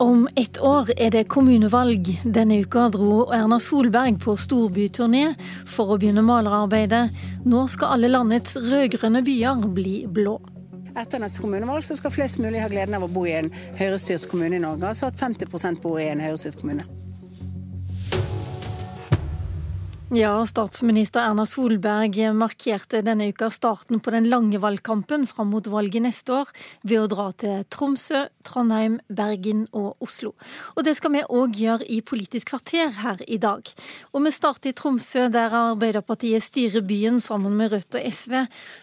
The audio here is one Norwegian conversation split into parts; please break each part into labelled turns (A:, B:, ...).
A: Om ett år er det kommunevalg. Denne uka dro Erna Solberg på storbyturné for å begynne malerarbeidet. Nå skal alle landets rød-grønne byer bli blå.
B: Etter neste kommunevalg så skal flest mulig ha gleden av å bo i en høyrestyrt kommune i Norge. Altså at 50% bor i en høyrestyrt kommune.
A: Ja, statsminister Erna Solberg markerte denne uka starten på den lange valgkampen fram mot valget neste år ved å dra til Tromsø, Trondheim, Bergen og Oslo. Og det skal vi òg gjøre i Politisk kvarter her i dag. Og vi starter i Tromsø, der Arbeiderpartiet styrer byen sammen med Rødt og SV.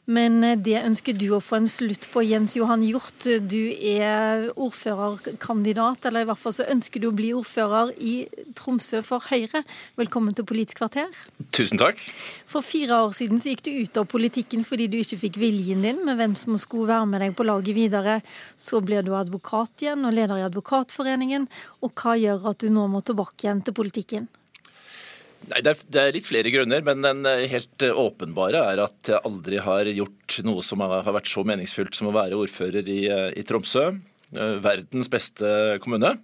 A: Men det ønsker du å få en slutt på, Jens Johan Hjort. Du er ordførerkandidat, eller i hvert fall så ønsker du å bli ordfører i Tromsø for Høyre. Velkommen til Politisk kvarter.
C: Tusen takk.
A: For fire år siden så gikk du ut av politikken fordi du ikke fikk viljen din med hvem som skulle være med deg på laget videre. Så ble du advokat igjen og leder i Advokatforeningen. Og hva gjør at du nå må tilbake igjen til politikken?
C: Nei, det, er, det er, litt flere grunner, men den eh, helt eh, åpenbare er at jeg aldri har gjort noe som har vært så meningsfylt som å være ordfører i, eh, i Tromsø. Verdens beste kommune.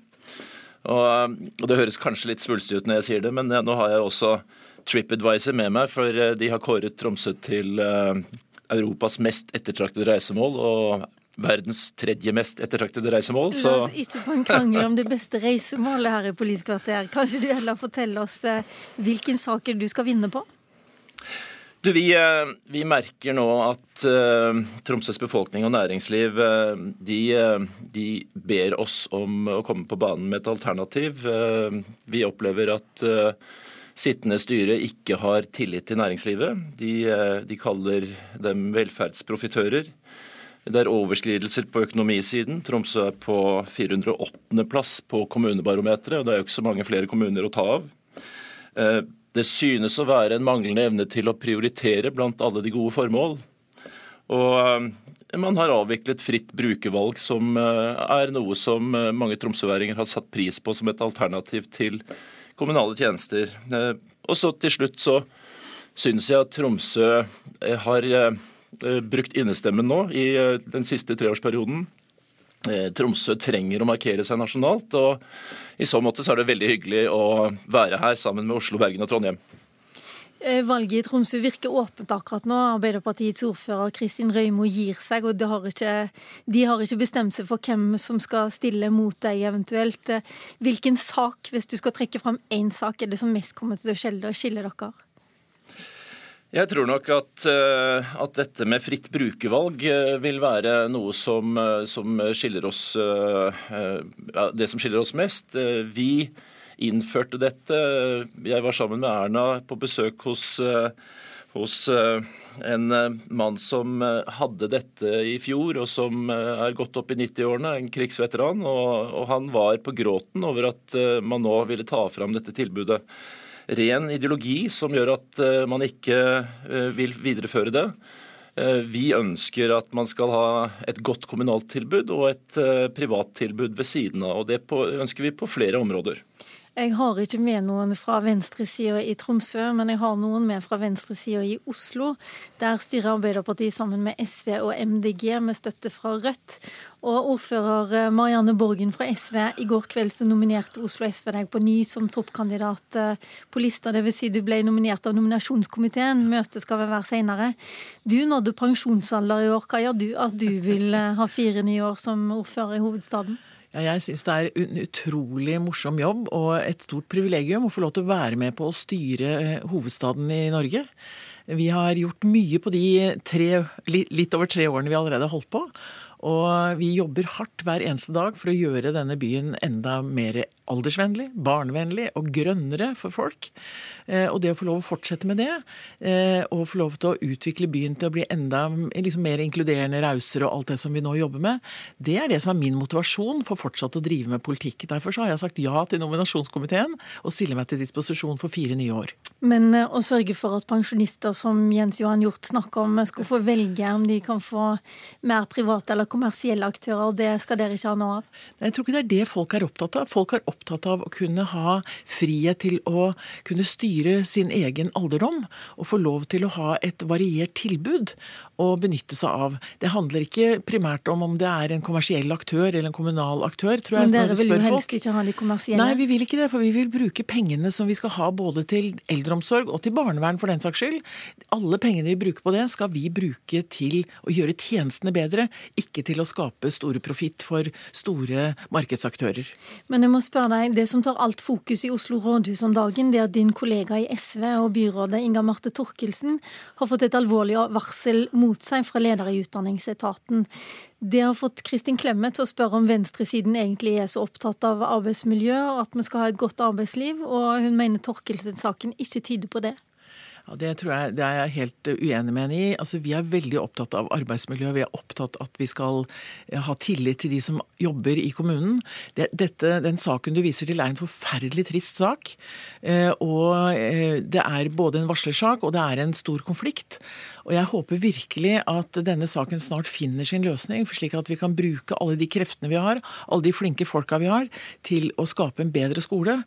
C: Og, og, Det høres kanskje litt svulstig ut når jeg sier det, men nå har jeg også TripAdvisor med meg, for eh, de har kåret Tromsø til eh, Europas mest ettertraktede reisemål. og verdens tredje mest ettertraktede reisemål.
A: Så... La oss ikke få en krangel om det beste reisemålet her i Politisk kvarter. Kanskje du heller forteller oss eh, hvilken saker du skal vinne på?
C: Du, vi, vi, merker nå at uh, Tromsøs befolkning og næringsliv uh, de, de, ber oss om å komme på banen med et alternativ. Uh, vi opplever at sittende styre ikke har tillit til næringslivet. De, eh, de kaller dem velferdsprofitører. Det er overskridelser på økonomisiden. Tromsø er på 408. plass på kommunebarometeret, og det er jo ikke så mange flere kommuner å ta av. Eh, det synes å være en manglende evne til å prioritere blant alle de gode formål. Og eh, man har avviklet fritt brukervalg, som er noe som mange tromsøværinger har satt pris på som et alternativ til kommunale tjenester. Eh, og så til slutt så syns jeg at Tromsø eh, har eh, brukt innestemmen nå i den siste treårsperioden. Tromsø trenger å markere seg nasjonalt, og i så måte så er det veldig hyggelig å være her sammen med Oslo, Bergen og Trondheim.
A: Eh, valget i Tromsø virker åpent akkurat nå. Arbeiderpartiets ordfører Kristin Røymo gir seg, og de har, ikke, de har ikke bestemt seg for hvem som skal stille mot deg eventuelt. Eh, hvilken sak, hvis du skal trekke fram én sak, er det som mest kommer til å skille, skille dere?
C: Jeg tror nok at, eh, at, dette med fritt brukervalg vil være noe som, som skiller oss Det som skiller oss mest. Vi innførte dette. Jeg var sammen med Erna på besøk hos, eh, hos eh, en eh, mann som hadde dette i fjor, og som er gått opp i 90-årene, en krigsveteran. Og, og, han var på gråten over at man nå ville ta fram dette tilbudet. Ren ideologi som gjør at man ikke vil videreføre det. Vi ønsker at man skal ha et godt kommunalt tilbud og et privat tilbud ved siden av. og Det ønsker vi på flere områder.
A: Jeg har ikke med noen fra venstresida i Tromsø, men jeg har noen med fra venstresida i Oslo. Der styrer Arbeiderpartiet sammen med SV og MDG med støtte fra Rødt. Og ordfører eh, Marianne Borgen fra SV, i går kveld så nominerte Oslo SV deg på ny som toppkandidat eh, på lista. Dvs. Si du ble nominert av nominasjonskomiteen. Møtet skal vel være senere. Du nådde pensjonsalder i år. Hva gjør du at du vil eh, ha fire nye år som ordfører i hovedstaden?
D: Ja, jeg syns det er en utrolig morsom jobb og et stort privilegium å få lov til å være med på å styre eh, hovedstaden i Norge. Vi har gjort mye på de tre, litt over tre årene vi allerede har holdt på. Og vi jobber hardt hver eneste dag for å gjøre denne byen enda mer aldersvennlig, barnevennlig og grønnere for folk. Eh, og det å få lov å fortsette med det, eh, og få lov til å utvikle byen til å bli enda liksom mer inkluderende, rausere og alt det som vi nå jobber med, det er det som er min motivasjon for fortsatt å drive med politikk. Derfor har jeg sagt ja til nominasjonskomiteen og stiller meg til disposisjon for fire nye år.
A: Men eh, å sørge for at pensjonister som Jens Johan Hjort snakker om, skal få velge om de kan få mer private eller kommersielle aktører, det skal dere ikke ha noe av?
D: Jeg tror ikke det er det folk er opptatt av. Folk er opptatt av å kunne ha frihet til å kunne styre sin egen alderdom, og få lov til å ha et variert tilbud å benytte seg av. Det handler ikke primært om om det er en kommersiell aktør eller en kommunal aktør, tror jeg.
A: Men dere vil jo helst ikke ha de kommersielle?
D: Nei, vi vil ikke det. For vi vil bruke pengene som vi skal ha både til eldreomsorg og til barnevern for den saks skyld. Alle pengene vi bruker på det, skal vi bruke til å gjøre tjenestene bedre, ikke til å skape store profitt for store markedsaktører.
A: Men jeg må spørre deg, det som tar alt fokus i Oslo rådhus om dagen, det er at din kollega i SV og byrådet Inga Marte Torkelsen har fått et alvorlig varsel mot mot seg fra ledere i Utdanningsetaten. Det har fått Kristin Klemme til å spørre om venstresiden egentlig er så opptatt av arbeidsmiljø og at vi skal ha et godt arbeidsliv, og hun mener Torkelsen-saken ikke tyder på det.
D: Ja, det tror jeg det er jeg helt uenig med henne i. Altså, vi er veldig opptatt av arbeidsmiljø. Vi er opptatt av at vi skal eh, ha tillit til de som jobber i kommunen. Det, dette, den saken du viser til er en forferdelig trist sak. Eh, og eh, det er både en varslersak og det er en stor konflikt. Og jeg håper virkelig at denne saken snart finner sin løsning, slik at vi kan bruke alle de kreftene vi har, alle de flinke folka vi har, til å skape en bedre skole.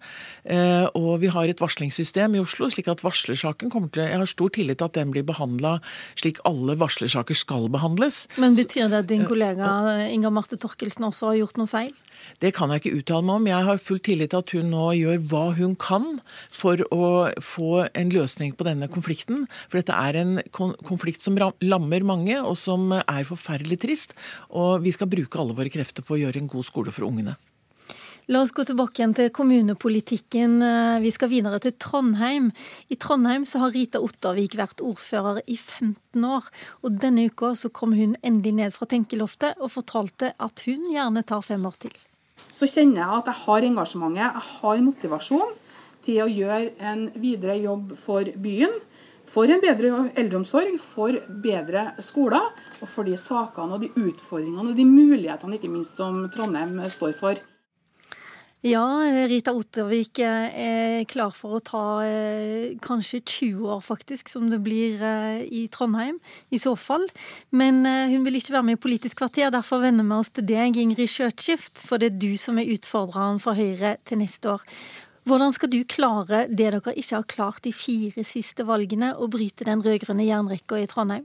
D: Eh, og vi har et varslingssystem i Oslo, slik at varslersaken kommer til Jeg har stor tillit til at den blir behandla slik alle varslersaker skal behandles.
A: Men betyr det at din kollega Inga Marte Torkelsen også har gjort noe feil?
D: Det kan jeg ikke uttale meg om. Jeg har full tillit til at hun nå gjør hva hun kan for å få en løsning på denne konflikten. For dette er en konflikt som lammer mange, og som er forferdelig trist. Og vi skal bruke alle våre krefter på å gjøre en god skole for ungene.
A: La oss gå tilbake igjen til kommunepolitikken. Vi skal videre til Trondheim. I Trondheim så har Rita Ottervik vært ordfører i 15 år. Og denne uka så kom hun endelig ned fra tenkeloftet og fortalte at hun gjerne tar fem år til
E: så kjenner jeg at jeg har engasjementet, jeg har motivasjon til å gjøre en videre jobb for byen. For en bedre eldreomsorg, for bedre skoler, og for de sakene og de utfordringene og de mulighetene ikke minst som Trondheim står for.
A: Ja, Rita Ottervik er klar for å ta eh, kanskje 20 år, faktisk, som det blir eh, i Trondheim, i så fall. Men eh, hun vil ikke være med i Politisk kvarter, derfor vender vi oss til deg, Ingrid Skjøtskift, for det er du som er utfordreren for Høyre til neste år. Hvordan skal du klare det dere ikke har klart de fire siste valgene, å bryte den rød-grønne jernrekka i Trondheim?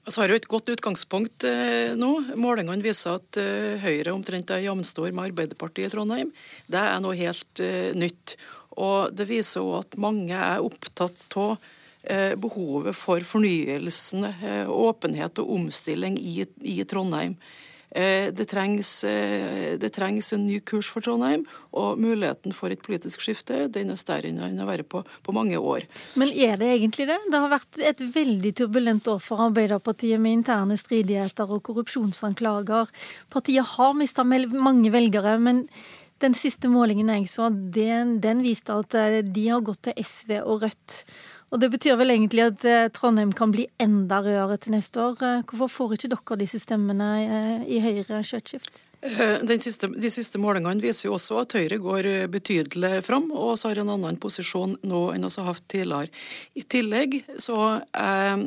F: Vi har jo et godt utgangspunkt eh, nå. Målingene viser at eh, Høyre omtrent er jevnstår med Arbeiderpartiet i Trondheim. Det er noe helt eh, nytt. Og det viser òg at mange er opptatt av eh, behovet for fornyelsen, åpenhet og omstilling i Trondheim. Eh, det trengs, eh, det trengs, en ny kurs for Trondheim, og muligheten for et politisk skifte den er større enn den har vært på, på, mange år.
A: Men er det egentlig det? Det har vært et veldig turbulent år for Arbeiderpartiet med interne stridigheter og korrupsjonsanklager. Partiet har mista mange velgere, men den siste målingen jeg så, den, den viste at eh, de har gått til SV og Rødt. Og Det betyr vel egentlig at eh, Trondheim kan bli enda rødere til neste år. Eh, hvorfor får ikke dere disse stemmene eh, i Høyre skjøtskift?
F: Siste, de siste målingene viser jo også at Høyre går betydelig fram, og så har en annen posisjon nå enn vi har hatt tidligere. I tillegg så eh,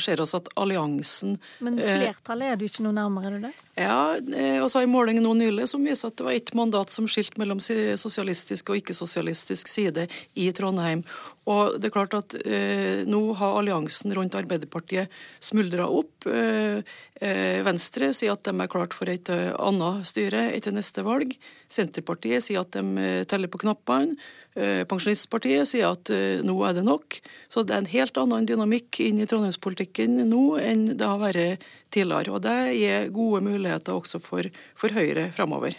F: ser vi at alliansen
A: Men flertallet er du ikke noe nærmere, er du det?
F: Ja, og så har en måling nå nylig som viser at det var ett mandat som skilte mellom sosialistisk og ikke-sosialistisk side i Trondheim. Og det er klart at eh, Nå har alliansen rundt Arbeiderpartiet smuldra opp. Eh, eh, Venstre sier at de er klart for et uh, annet styre etter neste valg. Senterpartiet sier at de teller på knappene. Uh, Pensjonistpartiet sier at nå er det nok. Så det er en helt annen dynamikk inn i trondheimspolitikken nå enn det har vært tidligere. Og det gir gode muligheter også for, for Høyre framover.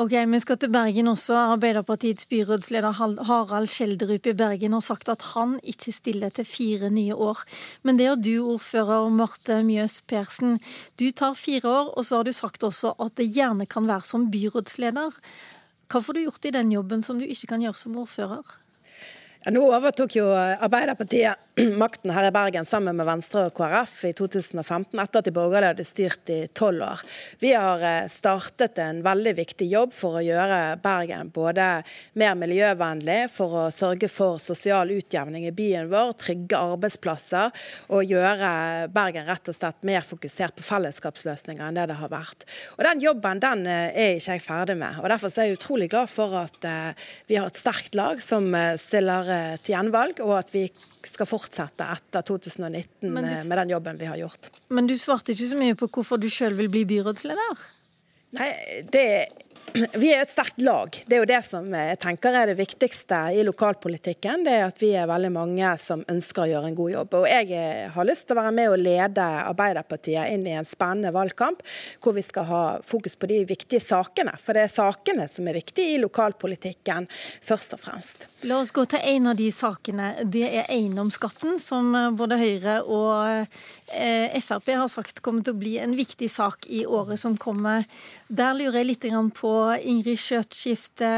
A: Ok, Vi skal til Bergen også. Arbeiderpartiets byrådsleder Harald Skjelderup i Bergen har sagt at han ikke stiller til fire nye år. Men det er du, ordfører Marte Mjøs Persen. Du tar fire år, og så har du sagt også at det gjerne kan være som byrådsleder. Hva får du gjort i den jobben som du ikke kan gjøre som ordfører?
G: Ja, nå overtok jo Arbeiderpartiet makten her i Bergen sammen med Venstre og KrF i 2015, etter at de borgerlige hadde styrt i tolv år. Vi har eh, startet en veldig viktig jobb for å gjøre Bergen både mer miljøvennlig, for å sørge for sosial utjevning i byen vår, trygge arbeidsplasser og gjøre Bergen rett og slett mer fokusert på fellesskapsløsninger enn det det har vært. Og Den jobben den eh, er ikke jeg ferdig med. og Derfor er jeg utrolig glad for at eh, vi har et sterkt lag som stiller til gjenvalg, og at vi skal fortsette etter 2019 du, med den jobben vi har gjort.
A: Men du svarte ikke så mye på hvorfor du sjøl vil bli byrådsleder?
G: Nei, det vi er et sterkt lag. Det er jo det som jeg tenker er det viktigste i lokalpolitikken. Det er at vi er veldig mange som ønsker å gjøre en god jobb. Og jeg har lyst til å være med og lede Arbeiderpartiet inn i en spennende valgkamp, hvor vi skal ha fokus på de viktige sakene. For det er sakene som er viktige i lokalpolitikken, først og fremst.
A: La oss gå til en av de sakene. Det er eiendomsskatten, som både Høyre og eh, Frp har sagt kommer til å bli en viktig sak i året som kommer. Der lurer jeg litt på Ingrid Skjøtskifte.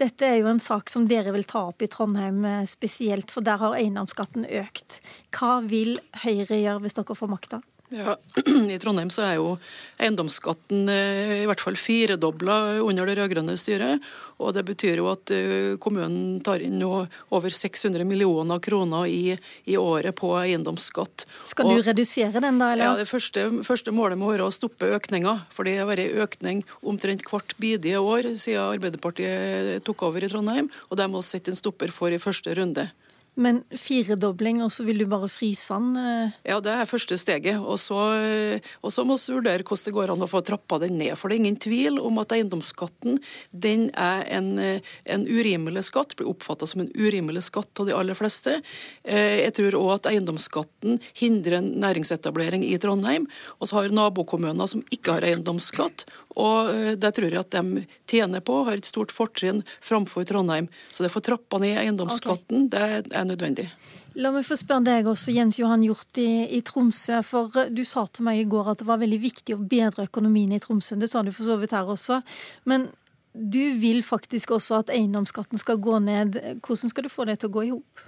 A: Dette er jo en sak som dere vil ta opp i Trondheim eh, spesielt, for der har eiendomsskatten økt. Hva vil Høyre gjøre hvis dere får makta?
F: Ja, I Trondheim så er jo eiendomsskatten eh, i hvert fall firedobla under det rød-grønne styret. Og det betyr jo at eh, kommunen tar inn over 600 millioner kroner i, i året på eiendomsskatt.
A: Skal du og, redusere den da, eller?
F: Ja, Det første, første, målet må være å stoppe økninga. For det har vært økning omtrent hvert bidige år siden Arbeiderpartiet tok over i Trondheim. Og de må sette en stopper for i første runde.
A: Men firedobling, og så vil du bare fryse den? Eh?
F: Ja, det er første steget. Og så, eh, og så må vi vurdere hvordan det går an å få trappa den ned. For det er ingen tvil om at eiendomsskatten den er en, eh, en urimelig skatt, blir oppfatta som en urimelig skatt av de aller fleste. Jeg tror òg at eiendomsskatten hindrer næringsetablering i Trondheim. Og så har nabokommuner som ikke har eiendomsskatt, og det tror jeg at de tjener på, har et stort fortrinn framfor Trondheim. Så det å få trappa ned eiendomsskatten, okay. det er nødvendig.
A: La meg få spørre deg også, Jens Johan Hjort i, i, Tromsø. For eh, du sa til meg i går at det var veldig viktig å bedre økonomien i Tromsø. Det sa du for så vidt her også. Men du vil faktisk også at eiendomsskatten skal gå ned. Hvordan skal du få det til å gå i hop?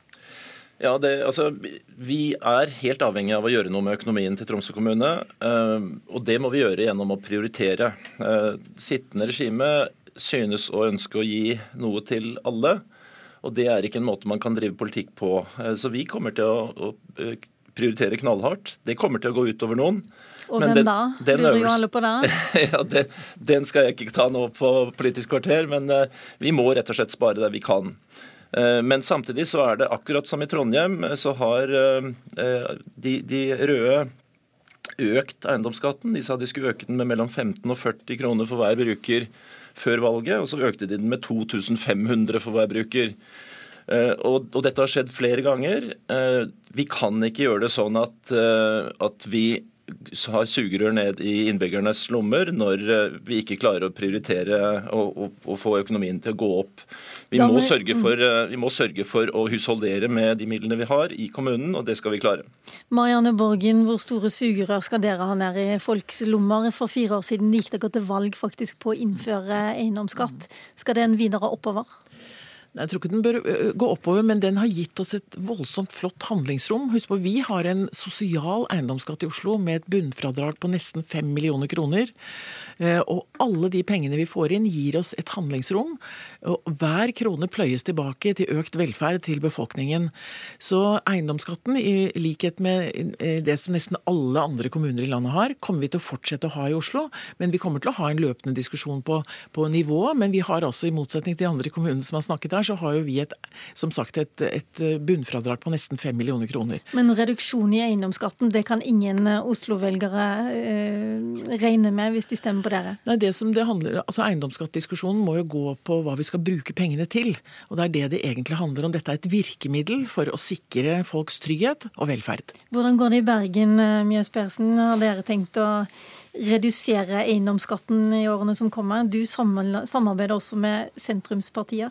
C: Ja, det, altså, Vi er helt avhengig av å gjøre noe med økonomien til Tromsø kommune. Uh, og det må vi gjøre gjennom å prioritere. Uh, sittende regime synes å ønske å gi noe til alle. Og det er ikke en måte man kan drive politikk på. Eh, så vi kommer til å, å eh, prioritere knallhardt. Det kommer til å gå utover noen.
A: Og hvem den, da? Den Lurer jo alle på det.
C: ja, den, den, skal jeg ikke ta nå på Politisk kvarter, men uh, vi må rett og slett spare der vi kan. Men samtidig så er det akkurat som i Trondheim, så har de, de, røde økt eiendomsskatten. De sa de skulle øke den med mellom 15 og 40 kroner for hver bruker før valget, og så økte de den med 2500 for hver bruker. Uh, og, og, dette har skjedd flere ganger. Uh, vi kan ikke gjøre det sånn at, uh, at vi har sugerør ned i innbyggernes lommer når vi ikke klarer å prioritere og, få økonomien til å gå opp. Vi må, for, vi må, sørge for, å husholdere med de midlene vi har i kommunen, og det skal vi klare.
A: Marianne Borgen, hvor store sugerør skal dere ha ned i folks lommer? For fire år siden gikk dere til valg faktisk på å innføre eiendomsskatt. Skal den videre oppover?
D: Jeg tror ikke den bør gå oppover, men den har gitt oss et voldsomt flott handlingsrom. Husk på, Vi har en sosial eiendomsskatt i Oslo med et bunnfradrag på nesten 5 millioner kroner. Eh, og alle de pengene vi får inn, gir oss et handlingsrom. Og hver krone pløyes tilbake til økt velferd til befolkningen. Så eiendomsskatten, i likhet med eh, det som nesten alle andre kommuner i landet har, kommer vi til å fortsette å ha i Oslo. Men vi kommer til å ha en løpende diskusjon på, på nivået. Men vi har også, i motsetning til de andre kommunene som har snakket her, så har jo vi et, som sagt et, et bunnfradrag på nesten 5 millioner kroner.
A: Men reduksjon i eiendomsskatten, det kan ingen Oslo-velgere eh, regne med hvis de stemmer på dere?
D: Nei, det som det handler, altså Eiendomsskattdiskusjonen må jo gå på hva vi skal bruke pengene til. Og Det er det det egentlig handler om. Dette er et virkemiddel for å sikre folks trygghet og velferd.
A: Hvordan går det i Bergen, eh, Mjøs Persen? Har dere tenkt å redusere eiendomsskatten i årene som kommer? Du samarbeider også med sentrumspartier?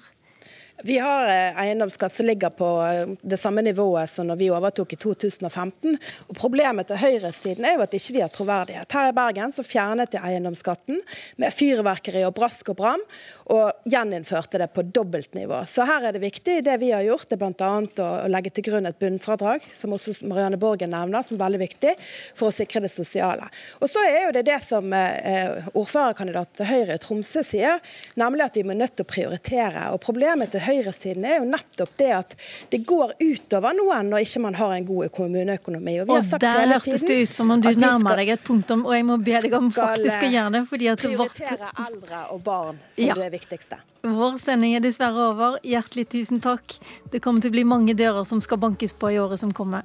G: Vi har eh, eiendomsskatt som ligger på eh, det samme nivået som når vi overtok i 2015. Og Problemet til høyresiden er jo at ikke de har troverdighet. Her i Bergen så fjernet de eiendomsskatten med fyrverkeri og brask og bram, og gjeninnførte det på dobbeltnivå. Så her er det viktig. Det vi har gjort, er bl.a. å legge til grunn et bunnfradrag, som også Marianne Borgen nevner, som er veldig viktig for å sikre det sosiale. Og så er jo det det som eh, ordførerkandidat til Høyre i Tromsø sier, nemlig at vi må nødt til å prioritere. Og Problemet til høyresiden er jo nettopp det at det går utover noen når ikke man har en god kommuneøkonomi.
A: Og, og der hørtes det ut som om du nærmer deg et punktum, og jeg må be deg om faktisk å gjøre det. fordi at
G: Prioritere vårt... eldre og barn som ja. det viktigste.
A: Vår sending er dessverre over. Hjertelig tusen takk. Det kommer til å bli mange dører som skal bankes på i året som kommer.